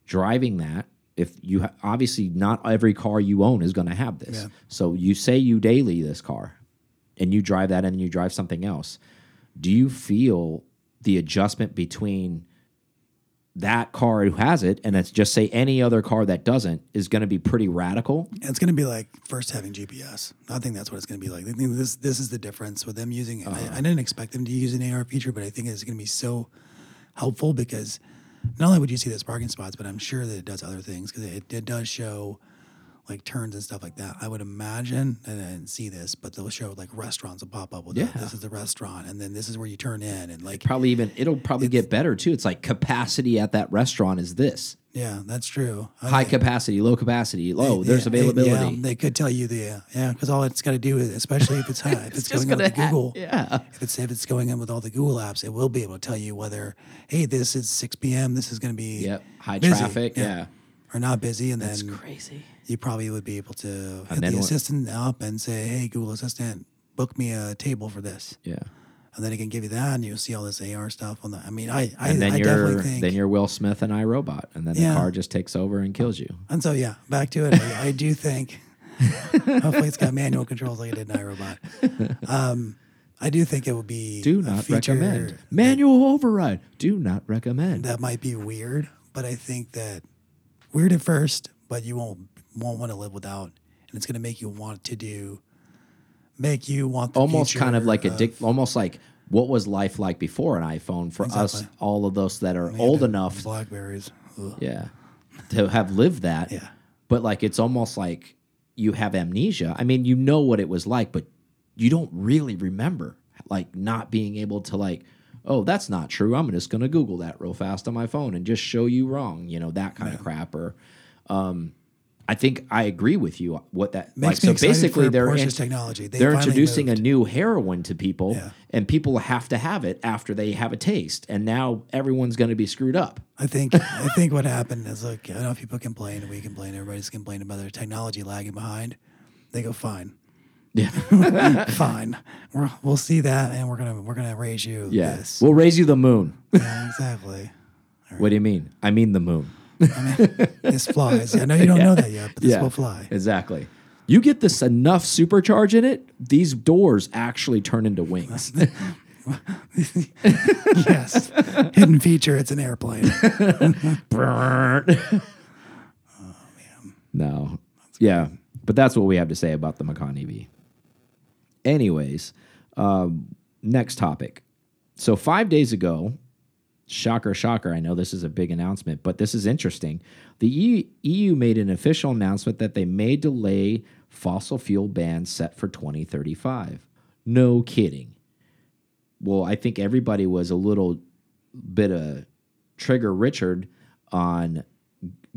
driving that if you obviously not every car you own is going to have this. Yeah. so you say you daily this car and you drive that and you drive something else. Do you feel the adjustment between that car who has it and it's just say any other car that doesn't is going to be pretty radical It's going to be like first having GPS. I think that's what it's going to be like. I think this this is the difference with them using. Uh-huh. I, I didn't expect them to use an AR feature, but I think it's going to be so helpful because not only would you see those parking spots, but I'm sure that it does other things because it, it does show like turns and stuff like that. I would imagine, and I didn't see this, but they'll show like restaurants will pop up with Yeah. yeah. this is the restaurant, and then this is where you turn in, and like Probably even it'll probably get better too. It's like capacity at that restaurant is this yeah, that's true. I high capacity, low capacity, low. yeah, there's it- availability. yeah, they could tell you the uh, yeah, because all it's got to do is, especially if it's high, if it's, just going on with ha- Google, yeah. if it's if it's going in with all the Google apps, it will be able to tell you whether hey, this is 6 p.m. This is going to be Yep. High busy, traffic. Yeah. Or not busy, and That's then crazy. you probably would be able to hit the assistant up and say, "Hey, Google Assistant, book me a table for this," Yeah. and then it can give you that, and you'll see all this AR stuff on the. I mean, I I, And then I you're definitely think. then you're Will Smith and iRobot, and then the Yeah. car just takes over and kills you. and so yeah, back to it. I, I do think. hopefully, it's got manual controls like it did in iRobot. Um, I do think it would be Do not feature recommend. Manual override. Do not recommend. that might be weird, but I think that weird at first, but you won't won't want to live without, and it's going to make you want to do, make you want the almost kind of like a dick, almost like what was life like before an iPhone for us, all of those that are old enough, Blackberries. Ugh. yeah, to have lived that. Yeah. But like it's almost like you have amnesia. I mean, you know what it was like, but you don't really remember like not being able to like, oh, that's not true. I'm just gonna Google that real fast on my phone and just show you wrong. You know that kind of crap. Or, um, I think I agree with you. What that like? Makes me So basically, for they're in- technology. They they're introducing moved. a new heroin to people, Yeah. and people have to have it after they have a taste. And now everyone's going to be screwed up. I think I think what happened is like I don't know if people complain, we complain, everybody's complaining about their technology lagging behind. They go fine, Yeah, fine. We're, we'll see that, and we're gonna we're gonna raise you. yeah. this. We'll raise you the moon. yeah, exactly. What do you mean? I mean the moon. This flies. I know you don't know that yet, but this yeah, will fly. Exactly. You get this enough supercharge in it, these doors actually turn into wings. yes, hidden feature. It's an airplane. Oh, no. Yeah. But that's what we have to say about the Macan EV. Anyways, um, next topic. So five days ago, shocker, shocker, I know this is a big announcement, but this is interesting. The E- EU made an official announcement that they may delay fossil fuel bans set for 2035. No kidding. Well, I think everybody was a little bit of trigger Richard on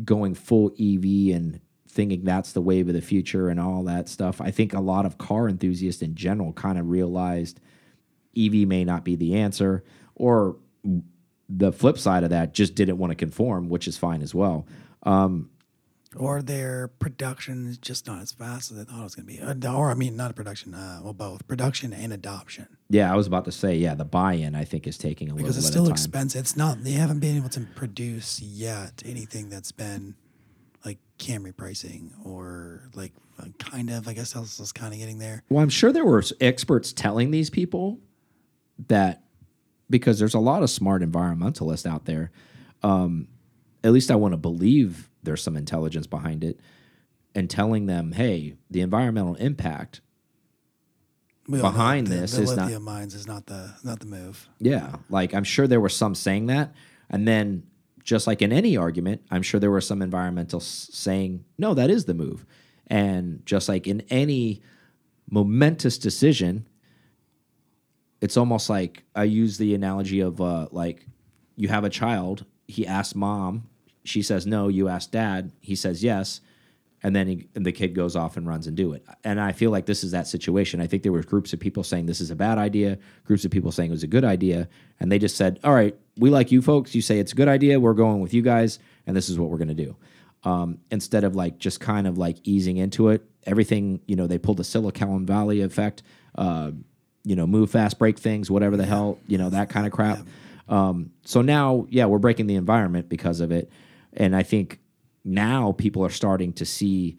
going full EV and thinking that's the wave of the future and all that stuff. I think a lot of car enthusiasts in general kind of realized EV may not be the answer, or the flip side of that, just didn't want to conform, which is fine as well. Um, or their production is just not as fast as they thought it was going to be. Uh, Or I mean, not production. Uh, well, both production and adoption. yeah, I was about to say, yeah, the buy-in I think is taking a because little it's bit still of time. expensive. It's not. They haven't been able to produce yet anything that's been like Camry pricing or like uh, kind of. I guess Tesla's kind of getting there. Well, I'm sure there were experts telling these people that because there's a lot of smart environmentalists out there. Um, at least I want to believe there's some intelligence behind it, and telling them, "Hey, the environmental impact." Behind the- this the is not- mines is not the not the move. Yeah, like I'm sure there were some saying that, and then just like in any argument, I'm sure there were some environmentalists saying, "No, that is the move," and just like in any momentous decision, it's almost like I use the analogy of uh, like you have a child, he asks mom, she says no, you ask dad, he says yes, and then he, and the kid goes off and runs and do it. And I feel like this is that situation. I think there were groups of people saying this is a bad idea, groups of people saying it was a good idea, and they just said, "All right, we like you folks. You say it's a good idea. We're going with you guys, and this is what we're going to do." Um, instead of like just kind of like easing into it, everything you know, they pulled the Silicon Valley effect. Uh, you know, move fast, break things, whatever the hell, you know, that kind of crap. Um, so now, yeah, we're breaking the environment because of it. And I think now people are starting to see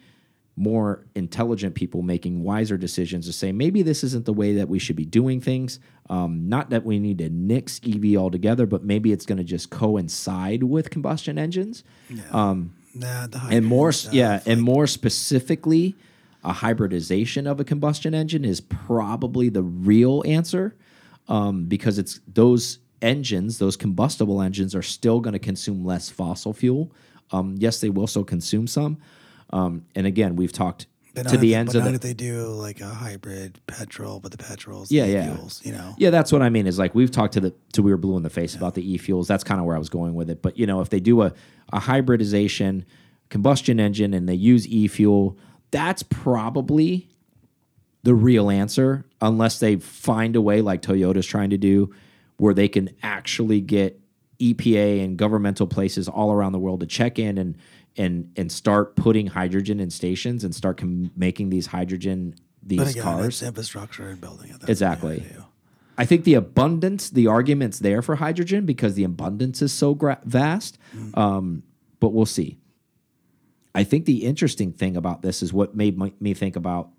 more intelligent people making wiser decisions to say maybe this isn't the way that we should be doing things. Um, not that we need to nix EV altogether, but maybe it's going to just coincide with combustion engines. Um, Nah, and more, stuff, yeah, and more specifically, a hybridization of a combustion engine is probably the real answer, um, because it's those engines, those combustible engines, are still going to consume less fossil fuel. Um, yes, they will still consume some, Um, and again, we've talked to the if- ends but of not the if they do like a hybrid petrol, but the petrols, Yeah, the yeah. fuels, you know. Yeah, that's what I mean. Is like we've talked to the to we were blue in the face about the e fuels. That's kind of where I was going with it. But you know, if they do a a hybridization combustion engine and they use e fuel, that's probably the real answer, unless they find a way like Toyota's trying to do, where they can actually get EPA and governmental places all around the world to check in and and and start putting hydrogen in stations and start com- making these hydrogen these But again, cars. infrastructure and building it. That's Exactly. you gotta do. I think the abundance, the argument's there for hydrogen because the abundance is so gra- vast. Um, but we'll see. I think the interesting thing about this is what made my, me think about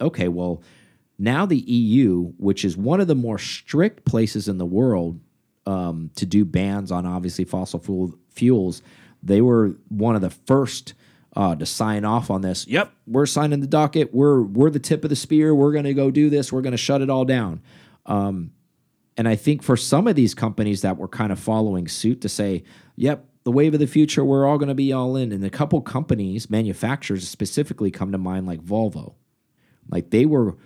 okay, well, now the EU, which is one of the more strict places in the world um, to do bans on obviously fossil fuel, fuels, they were one of the first uh, to sign off on this. Yep, we're signing the docket. We're we're the tip of the spear. We're going to go do this. We're going to shut it all down. Um, and I think for some of these companies that were kind of following suit to say, yep, the wave of the future, we're all going to be all in. And a couple companies, manufacturers specifically, come to mind like Volvo. Like they were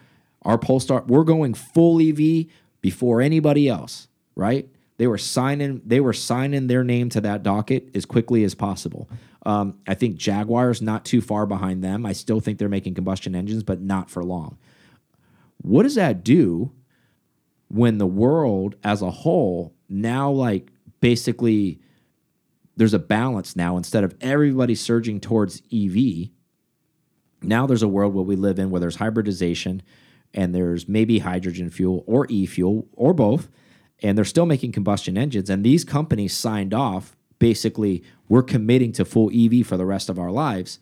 our Polestar, we're going full EV before anybody else, right? They were signing, they were signing their name to that docket as quickly as possible. Um, I think Jaguar's not too far behind them. I still think they're making combustion engines, but not for long. What does that do when the world as a whole now like basically there's a balance now instead of everybody surging towards EV now there's a world where we live in where there's hybridization and there's maybe hydrogen fuel or e-fuel or both and they're still making combustion engines and these companies signed off basically we're committing to full EV for the rest of our lives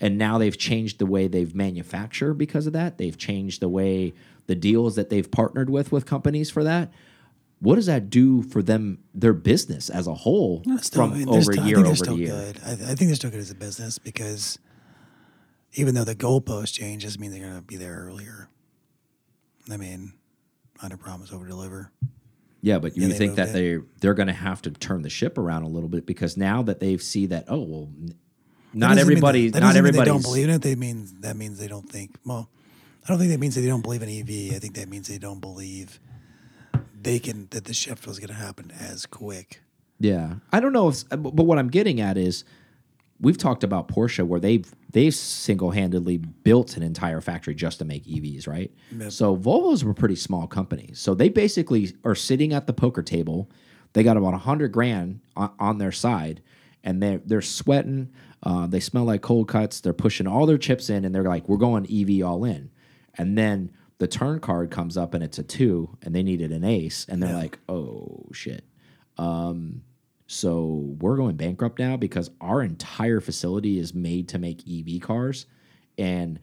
and now they've changed the way they've manufactured because of that they've changed the way the deals that they've partnered with with companies for that what does that do for them their business as a whole Still, I from mean, they're over still- I think over still year good. I, I think they're still good as a business because even though the goalpost change doesn't mean they're going to be there earlier. I mean, under promise, over deliver. Yeah, but you think that it. they they're going to have to turn the ship around a little bit because now that they see that oh well, not everybody, that not doesn't everybody don't believe in it. They mean that means they don't think. Well, I don't think that means that they don't believe in EV. I think that means they don't believe they can that the shift was going to happen as quick. Yeah, I don't know if, but but what I'm getting at is we've talked about Porsche where they've they've single handedly built an entire factory just to make EVs, right? Yep. So Volvo's were pretty small companies, so they basically are sitting at the poker table. They got about a hundred grand on, on their side, and they're they're sweating. Uh, they smell like cold cuts. They're pushing all their chips in, and they're like, "We're going EV all in." And then the turn card comes up, and it's a two, and they needed an ace, and they're like, "Oh shit." Um, so we're going bankrupt now because our entire facility is made to make EV cars, and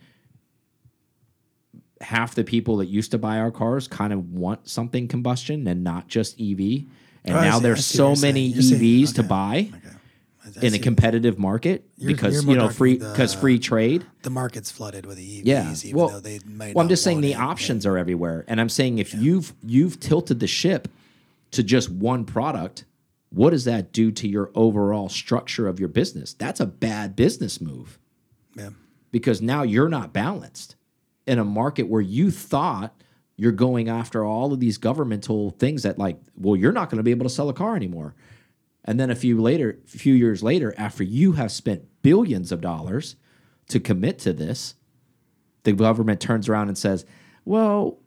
half the people that used to buy our cars kind of want something combustion and not just EV. And Oh, now see- there's so many. You're saying- EVs to buy Okay. In a competitive market You're- because you're you know free because free trade. the market's flooded with EVs. Yeah. even well, though they might well, I'm just saying the it. options are everywhere, and I'm saying if you've you've tilted the ship to just one product, what does that do to your overall structure of your business? That's a bad business move Yeah. because now you're not balanced in a market where you thought you're going after all of these governmental things that like, well, you're not going to be able to sell a car anymore. And then a few later, a few years later, after you have spent billions of dollars to commit to this, the government turns around and says, "Well,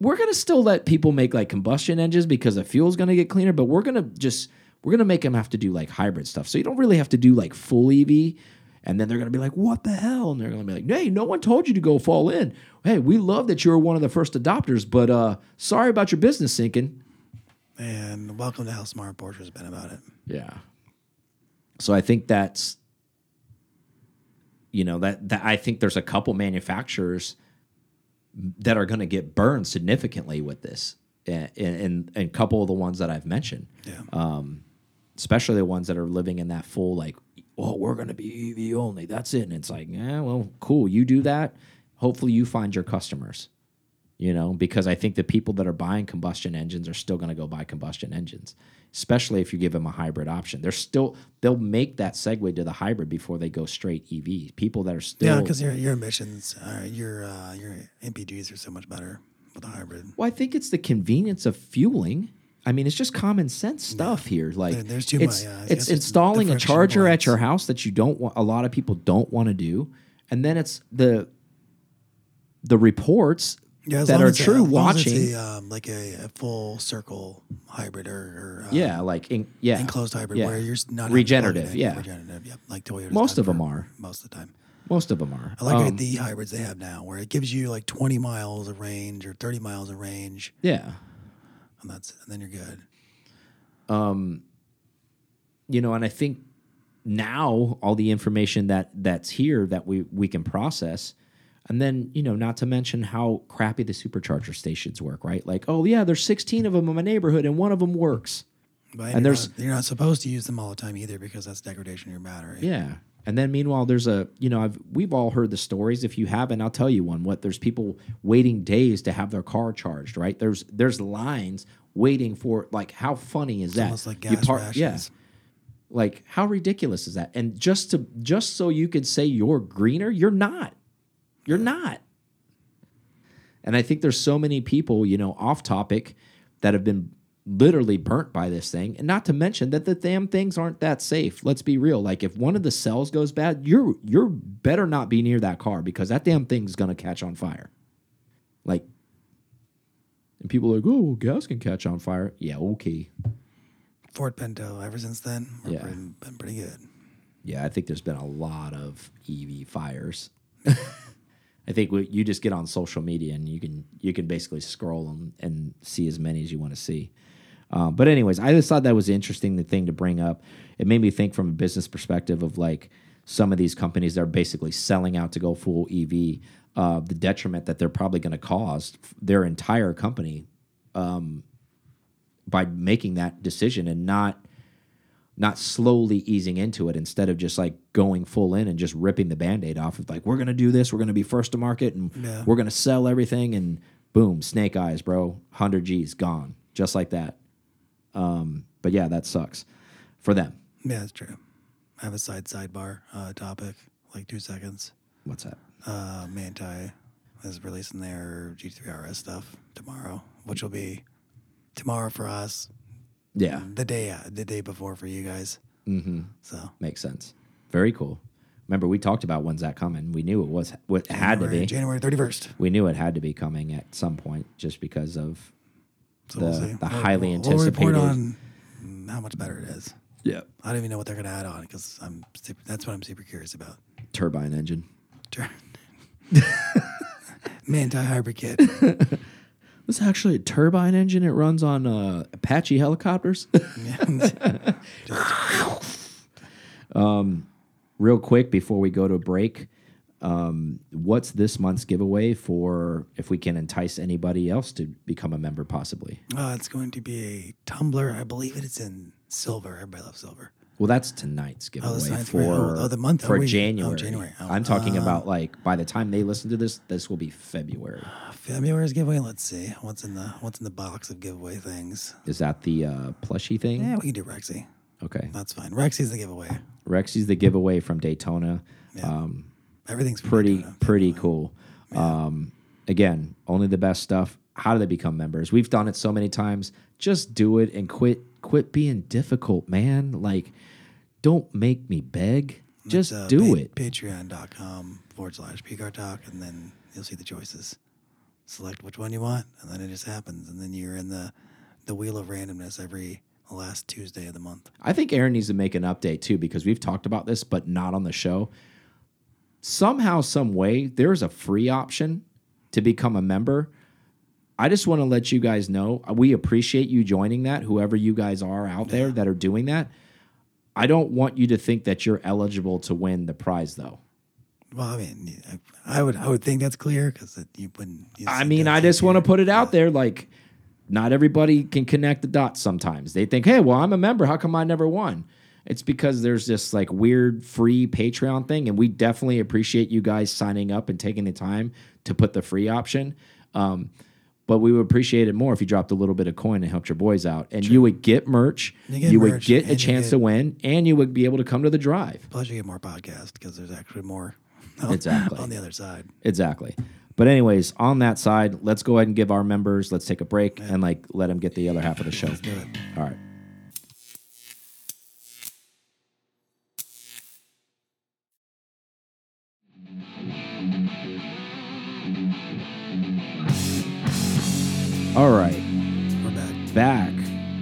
we're going to still let people make like combustion engines because the fuel's going to get cleaner, but we're going to just we're going to make them have to do like hybrid stuff. So you don't really have to do like full EV." And then they're going to be like, "What the hell?" And they're going to be like, "Hey, no one told you to go fall in. Hey, we love that you were one of the first adopters, but uh sorry about your business sinking." And welcome to how smart Porsche's been about it. Yeah. So I think that's you know that that I think there's a couple manufacturers that are going to get burned significantly with this, and and and a couple of the ones that I've mentioned, Yeah. um, especially the ones that are living in that full like, oh, we're going to be EV only. That's it. And it's like, yeah, well, cool. You do that. Hopefully, you find your customers. You know, because I think the people that are buying combustion engines are still going to go buy combustion engines, especially if you give them a hybrid option. They're still they'll make that segue to the hybrid before they go straight EV. People that are still Yeah, because your your emissions, uh, your uh, your MPGs are so much better with a hybrid. Well, I think it's the convenience of fueling. I mean, it's just common sense stuff here. Like, There- there's too it's, much, yeah, it's it's installing a charger at your house that you don't want. A lot of people don't want to do, and then it's the the reports Yeah, that are uh, true as watching. a, um, like a, a full circle hybrid or, or uh, yeah, like in, yeah, enclosed hybrid yeah. where you're not having to plug it regenerative. Yeah, regenerative. yeah like Toyota Most of them are. most of the time. most of them are. I like Um, the hybrids they have now, where it gives you like 20 miles of range or 30 miles of range, yeah. and that's and then you're good. um you know, and I think now all the information that that's here that we we can process, and then you know, not to mention how crappy the supercharger stations work, right? Like, oh yeah, there's 16 of them in my neighborhood, and one of them works. But And you're there's- not, you're not supposed to use them all the time either because that's degradation of your battery. Yeah. And then meanwhile, there's a you know I've we've all heard the stories. If you haven't, I'll tell you one. What there's people waiting days to have their car charged. Right? There's there's lines waiting for like how funny is that? Almost like gas rations. Yeah. Like how ridiculous is that? And just to just so you could say you're greener, you're not. You're not. And I think there's so many people, you know, off topic that have been literally burnt by this thing. And not to mention that the damn things aren't that safe. Let's be real. Like if one of the cells goes bad, you're you're better not be near that car because that damn thing's gonna catch on fire. Like and people are like, oh, gas can catch on fire. Yeah, okay. Ford Pinto, ever since then, we're Yeah. been, been pretty good. Yeah, I think there's been a lot of EV fires. I think we, you just get on social media and you can you can basically scroll them and see as many as you want to see. Um, but anyways, I just thought that was interesting the thing to bring up. It made me think from a business perspective of like some of these companies that are basically selling out to go full EV, uh, the detriment that they're probably going to cause their entire company um, by making that decision and not not slowly easing into it instead of just like going full in and just ripping the band-aid off of like we're gonna do this. We're gonna be first to market and Yeah. we're gonna sell everything. And boom snake eyes bro. 100 g's gone. Just like that. Um, but yeah that sucks for them. Yeah, that's true. I have a side sidebar uh, topic, like two seconds. what's that? Uh, Manthey is releasing their GT3 RS stuff tomorrow, which will be tomorrow for us, yeah the day uh, the day before for you guys. mm-hmm. So makes sense very cool remember we talked about when's that coming we knew it was what it had to be January thirty first. we knew it had to be coming at some point just because of So The- we'll the highly we'll, We'll report anticipated- on how much better it is. yeah I don't even know what they're going to add on because I'm super, that's what I'm super curious about. turbine engine Sure. Manthey hybrid kit. This is actually a turbine engine. It runs on uh, Apache helicopters. Real quick before we go to a break, um, what's this month's giveaway for if we can entice anybody else to become a member, possibly? uh, it's going to be a tumbler. I believe it is in silver. Everybody loves silver. Well, that's tonight's giveaway that's tonight's for giveaway. Oh, oh, the month- for oh. Oh, January. January. Oh, I'm talking uh, about like by the time they listen to this, this will be February. February's giveaway. Let's see what's in the what's in the box of giveaway things. Is that the uh, plushy thing? Yeah, we can do Rexy. Okay. That's fine. Rexy's the giveaway. Rexy's the giveaway from Daytona. Um, Everything's pretty Daytona. pretty cool. Um, again, only the best stuff. How do they become members? We've done it so many times. Just do it and quit quit being difficult, man. Like, don't make me beg. Just uh, do it. Patreon.com forward slash PCAR Talk, and then you'll see the choices. Select which one you want, and then it just happens, and then you're in the the wheel of randomness every last Tuesday of the month. I think Aaron needs to make an update too because we've talked about this, but not on the show. Somehow, some way, there's a free option to become a member. I just want to let you guys know we appreciate you joining that, whoever you guys are out there that are doing that. I don't want you to think that you're eligible to win the prize, though. Well, I mean, I, I would I would think that's clear because you wouldn't. I mean, I just want to put it out there. Like, not everybody can connect the dots sometimes. They think, hey, well, I'm a member. How come I never won? It's because there's this like weird free Patreon thing. And we definitely appreciate you guys signing up and taking the time to put the free option. Um, But we would appreciate it more if you dropped a little bit of coin and helped your boys out. And you would get merch, You you, get would merch, get a chance get- to win, and you would be able to come to the drive. Plus, you get more podcast because there's actually more. Exactly. on the other side. Exactly. But anyways, on that side, let's go ahead and give our members. Let's take a break and like let them get the other half of the show. Let's do it. All right. All right, We're back. back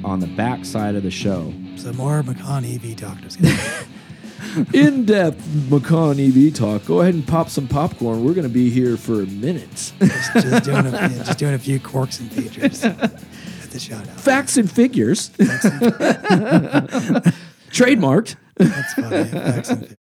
on the back side of the show. So more Macan EV doctors. In-depth Macan EV talk. Go ahead and pop some popcorn. We're going to be here for minutes. just, just doing a, yeah, just doing a few quirks and features. At the shout out. Facts and figures. Trademarked. That's funny. Facts and fi-